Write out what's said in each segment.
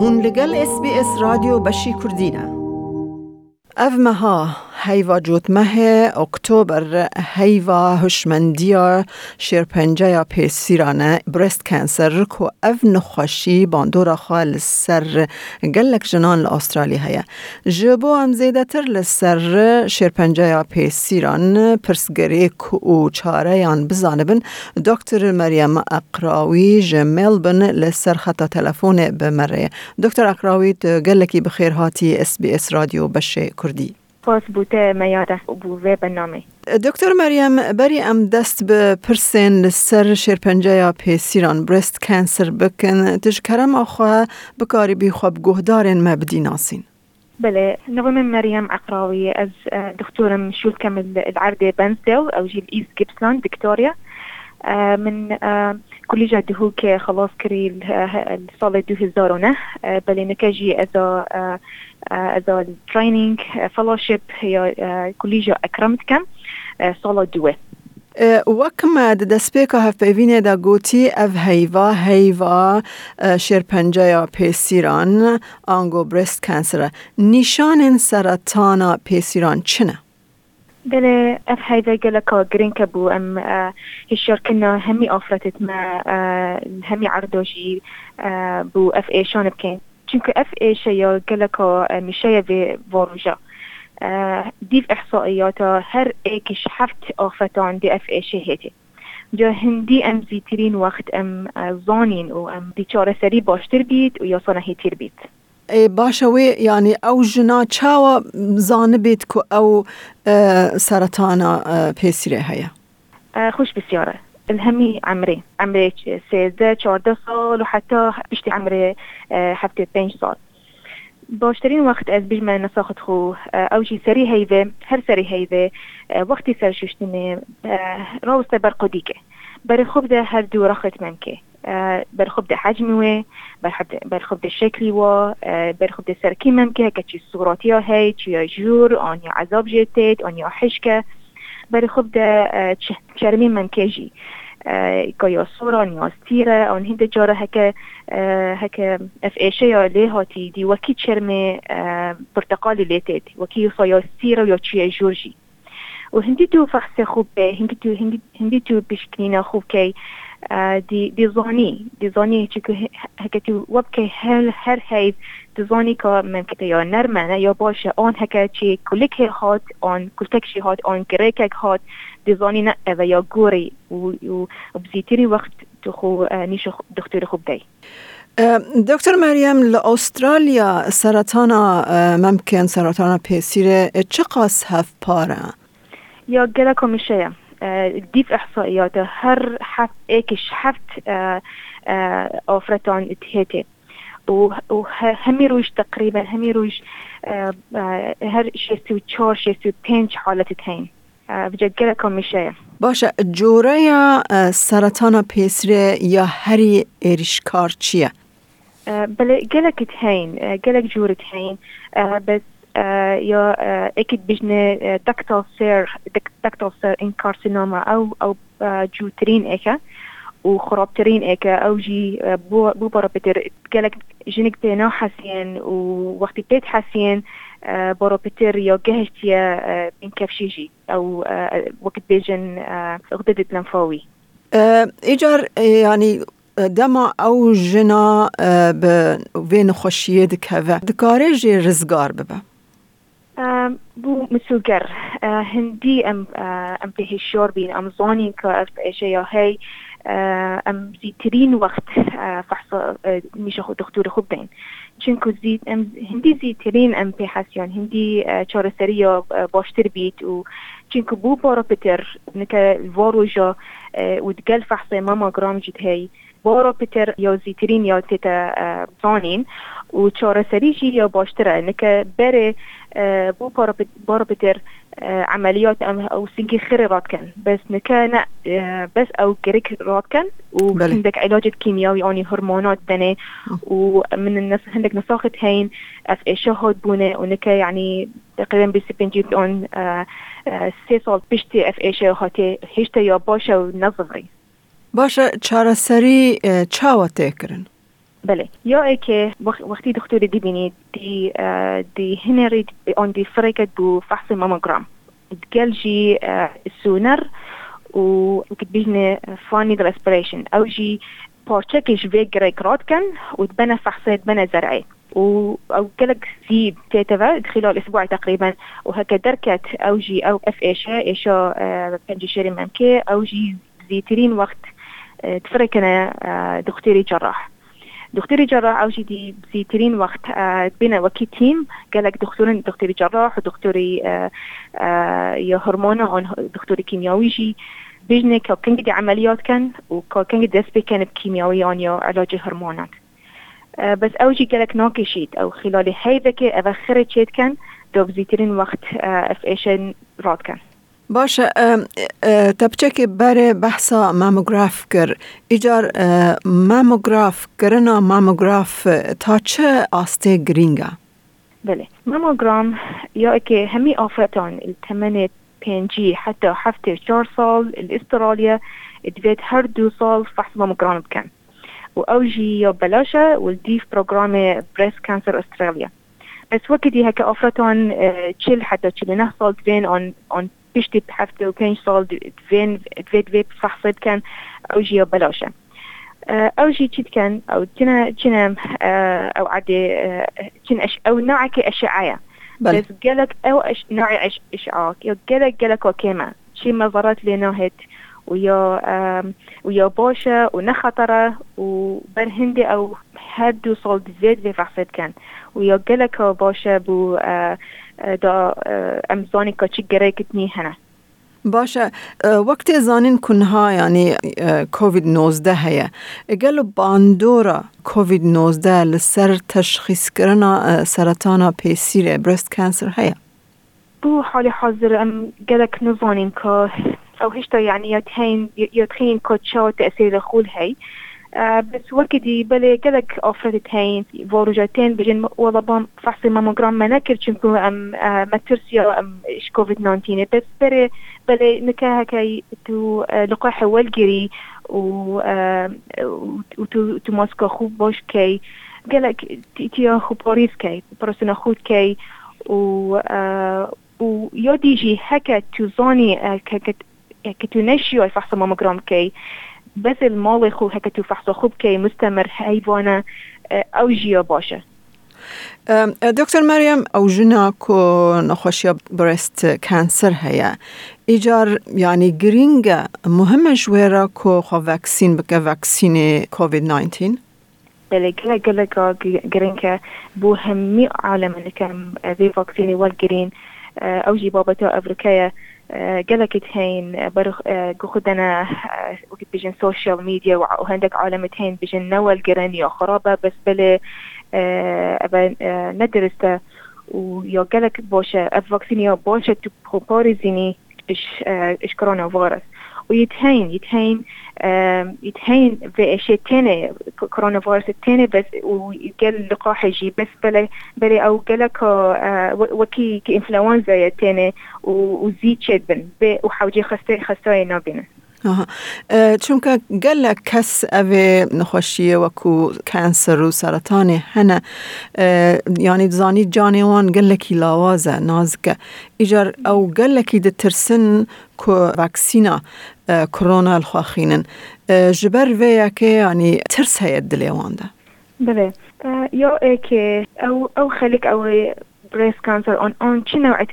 هون لگل اس بی اس رادیو بشی کردینه. اف مها. هیوا جوت مه اکتبر هیوا هشمندیا شیرپنجه پیسیرانه برست کانسر کو اف نخوشی باندورا خال سر گلک جنان لاسترالیا هیا جبو هم زیده تر لسر شیرپنجه پیسیران پرسگری کو چاره یان بزانبن دکتر مریم اقراوی جمال بن لسر خطا تلفون بمره. دکتر اقراوی گلکی بخیر هاتی اس بی اس رادیو بشه کردی. کۆس بووتە مەیارە بووێ دکتر دکتۆر مەریەم ام دست به بە سر لەسەر پی سیران، برست کانسر بکن. تشکرم آخواه بکاری بی خواب بگوهدارێن مبدی ناسین. بله نوم مريم عقراوي از دکترم مشول كمل العردة بنسو او جیل ایز گیبسلان دکتوریا من کلیجا دهو که خلاص کری سال 2009 بلی نکجی از از ترینینگ فلاشپ یا کلیجا اکرمت کم سال دوه وەکمە دەستپێکە هەفپەیوینێ دا گوتی ئەف هەیوا هەیوا شێرپەنجەیە پێسیران آنگو برست کەنسرە نیشانێن سەرەتانە پێسیران چنە؟ بله اف های دیگه لکه گرین که بو ام هشیار کنه همی آفرتت ما همی عردوشی بو اف ایشان بکن چونکه اف ایش یا گلکا میشه به واروژا دیو هر ایکش هفت آفتان دی اف ایش هیتی جا هندی ام زیترین وقت ام زانین و ام دیچار سری باشتر بید و یا سانه هیتیر باشە وێ ینی ئەو ژنا چاوە زانبێت کو ئەو سەرانە پێسیرێ هەیە خوش بسیارە الهمي عمري عمري 13 14 سال وحتى بشتي عمري 75 سال. باشترین وقت از بیش من نساخت خو او جی سری هیوه هر سری هیوه وقتی سر ششتنه راوسته بر قدیگه بر خوب ده هر دو رخت ممکه برخبد حجمي برخبد برخبد شكلي و برخبد سركي ممكن كتشي صوراتي هاي تشي جور اني عذاب جيتيت اني حشكه برخبد شرمي ممكن كايا صورة نيا ستيرة أو هند جاره هكا هكا اف لیهاتی دی. لي هاتي دي وكي تشرمي برتقالي ليتيت وكي يصايا یا يا تشي جورجي وهندي تو فخس خوب هندي تو هندي تو بشكنينا خوب كي زوني دي زوني چکو هکتی وب که هر هر دي زوني که ممکنه یا نرمانه یا باشه آن هکه چی کلک هات آن کلتک شی هات آن گریکک هات زوني نه و یا گوری. و بزیتری وقت خو نیش دکتر خوب دی. دکتر مریم لأسترالیا سرطان ممکن سرطان پیسیره چه قاس هف پاره؟ یا گلکو میشه دیف احصائياتها هر حفت ايكش حفت اوفرتون و وهميروش تقريبا هميروش هر شيستي وتشور شيستي وتنج حالة تتهين بجگرکم میشه. باشه جوره سرطان پیسره یا هری اریشکار چیه؟ بله گلک تهین گلک جورت هین بس یا إكيد بجنة دكتال سير دكتال سير إن كارسينوما أو أو جوترين إيكا وخرابترين إيكا أو جي بو بو قالك جنك تينا حسين ووقت بيت حسين برا بتر يا جهشتيا من كفشيجي أو وقت بيجن غدد لنفاوي. إيجار يعني دما أو جنا بين خوشیه دکوه دکاره جی رزگار ببه بو مسوقر هندي ام ام به الشور بين ام زوني كاف اشياء هي ام زيترين وقت فحص مش خو دكتور خوبين چونکو زید ام هندی زیترین ام پی حسیان هندی چارسری باشتر بید و چونکو بو بارا پتر نکه وارو جا و دگل فحص ماما گرام جد هی بارا پتر یا زیترین یا تیتا زانین و چارسری جی یا باشتره. نکه بره بو بارا بتر عمليات أو سنكي خير راد كان بس نكا بس أو كريك راد كان وعندك علاج كيميائي يعني هرمونات دني ومن الناس عندك نساخة هين اف شهود بونه ونكا يعني تقريبا بسبين جيت اون سي سال بشتي اف ايشا هاتي هشتا يا باشا ونظري باشا چارە سەری چاوە تێکردن. بله. یا ای که وقتی دکتر دی بینید دی دی هنرید اون دی فرقت بو فحص ماموگرام. تقلجي سونر وكت بيجني فاني ريسبريشن أو جي بارتشكش فيك ريك راتكن وتبنى فحصات بنى زرعي و أو كلك زي تيتفا خلال أسبوع تقريبا وهكا دركت أو جي أو اف ايشا ايشا بنجي شيري ممكي أو جي زيترين وقت تفركنا دكتوري جراح. دكتوري جراح أو جي دي ترين وقت بين وكي تيم. قالك دكتورين دكتوري جراح ودكتوري يا هرمون دكتوري كيميائي جي بيجني كان دي عمليات كان وكو كان دي دسبي كان بكيميائي يا علاج الهرمونات بس اوجي قالك نوكي شيت أو خلال ذكي اذخرت شيت كان دوب زيترين وقت اف ايشن راد كان. باشه تبچه که بره بحثا ماموگراف کر. ایجار ماموگراف کرنا ماموگراف تا چه آسته گرینگا؟ بله. ماموگرام یا که همی آفتان التمنه پنجی حتی هفته چهار سال الاسترالیا ادویت هر دو سال فحص ماموگرام بکن. و اوجي یا بلاشه والديف برنامج بريست كانسر استراليا بس وقتی هكا افرطان تشيل حتى تشيل نحصل تبين on on بيشتي بحفته وكان يشتغل فين فيت فيت فحصت كان أو جي بلاشة. أو جي تشيت كان أو تنا تنا أو عادي تنا أش أو نوعك اشعاعية بس قالك أو أش نوع أش اشعاع قالك قالك وكيما شي مظرات لناهت ويا ويا باشا ونخطرة وبرهندي أو هدو صولد زيت في فحصت كان ويا قالك باشا بو دا امزانی که چی گره کتنی هنه. باشه وقتی زانین کنها یعنی کووید 19 هیا گلو باندورا کووید 19 لسر تشخیص کرنا سرطان پیسیر برست کانسر هیا بو حال حاضر ام گلک نزانین که او هشتا يعني يتهين يتخين كوتشا تأثير خول هي بس وكدي بلي قالك أفردتين فوروجاتين بجن والله فحص ماموجرام ما نكر چنكو أم ماترسيا أم إش كوفيد 19 بس بري بلي نكاها كي تو لقاح والجري و وتو تو ماسكو خوب كي. قالك تيا خو باريس كي برسنا خود كي. و ويوديجي هكا تزاني كتونشيو فحص ماموجرام كي بس المال خو هكا تو بەزل ماڵی خو هەکە و فەحسە خوب بکەی مستەمر حیوانە ئەو ژیە باشە. دکتر مەریەم ئەو ژنا کۆ نەخۆشیە برست کانسەر هەیە ئیجار ینی گرینگە مهمە ژێرە کۆ خۆ ڤکسین بکە ڤکسینی COVID-19 گەلە گەلەکە عالم بۆ هەممی عالەمەکەم ڤکسینی والجرين أو جي بابتا افريكايا قالك هين برخ خدنا وقت بيجن سوشيال ميديا وهندك عالمتين بيجن نوال قرانيا خرابة بس بلا أبا ندرسته ويا قالك بوشة الفاكسينيا بوشة تبروبوريزيني إش إش كورونا فيروس. ويتهين يتهين يتهين في اشياء تانية كورونا فيروس التاني بس وقال لقاح يجي بس بلا بلا أو قالك وكي كإنفلونزا تاني وزيد شدبن وحوجي خستي خستاي نابينه آها چونکە گەلە کەس ئەوێ نەخۆشیە وەکو کەنسەر و سەرەتانی هەنە ینی زانی جانێوان گەلێکی لاوازە نازکە ئیجار ئەو گەلێکی دەترسن کو ڤاکسینە کۆرۆنا الخواخینن ji ber vêyekê yanî tirs heye dilêwan de بله یا که او او خلق او بريست كانسر اون اون چه نوعت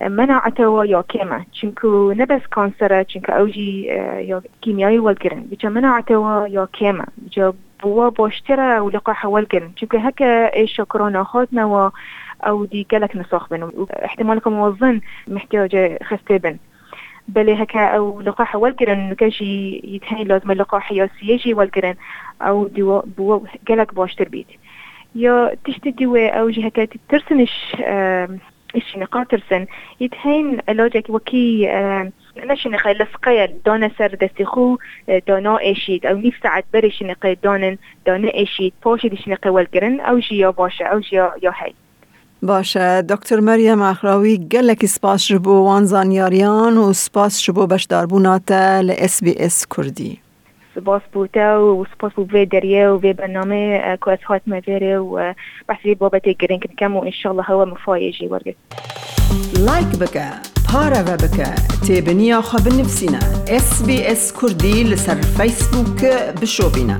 كانسرت هين مناعته يا كيما چنكو نبس كانسر چنكو اوجي يا كيميائي والجرن بيجا مناعته يا كيما بيجا بوا بوشترا ولقاح والجرن چنكو هكا إيش كورونا خاتنا و أو دي قالك نسخ بن. احتمالكم وظن محتاجة خستبن بلي هكا أو لقاح والجرن كاجي يتهين لازم اللقاح يا سيجي والجرن أو دي بوا قالك بوشتر بيت يا تشتدي أو جي هكا ترسنش إيش نقاطرسن يتهين علاجك وكي نش نقي لسقيا دونا سر دستخو دونا إيشيد أو نيف ساعات بريش نقي دونن دونا إيشيد بوشي ديش نقي والقرن أو جي يا باشا أو جي يا هاي باشه دکتر مریم اخراوی گلکی سپاس شبو وان زانیاریان و سپاس شبو بشداربونات ل إس بی إس کردی سپاس بوده و سپاس بو في دريه و في برنامه كو از هات مفيري و بحثي بابتي گرين كم و ان شاء الله هو مفايجي ورقت لايك بك بارا بك تابنيا خب نفسنا اس بي اس كردي لسر فيسبوك بشوفينا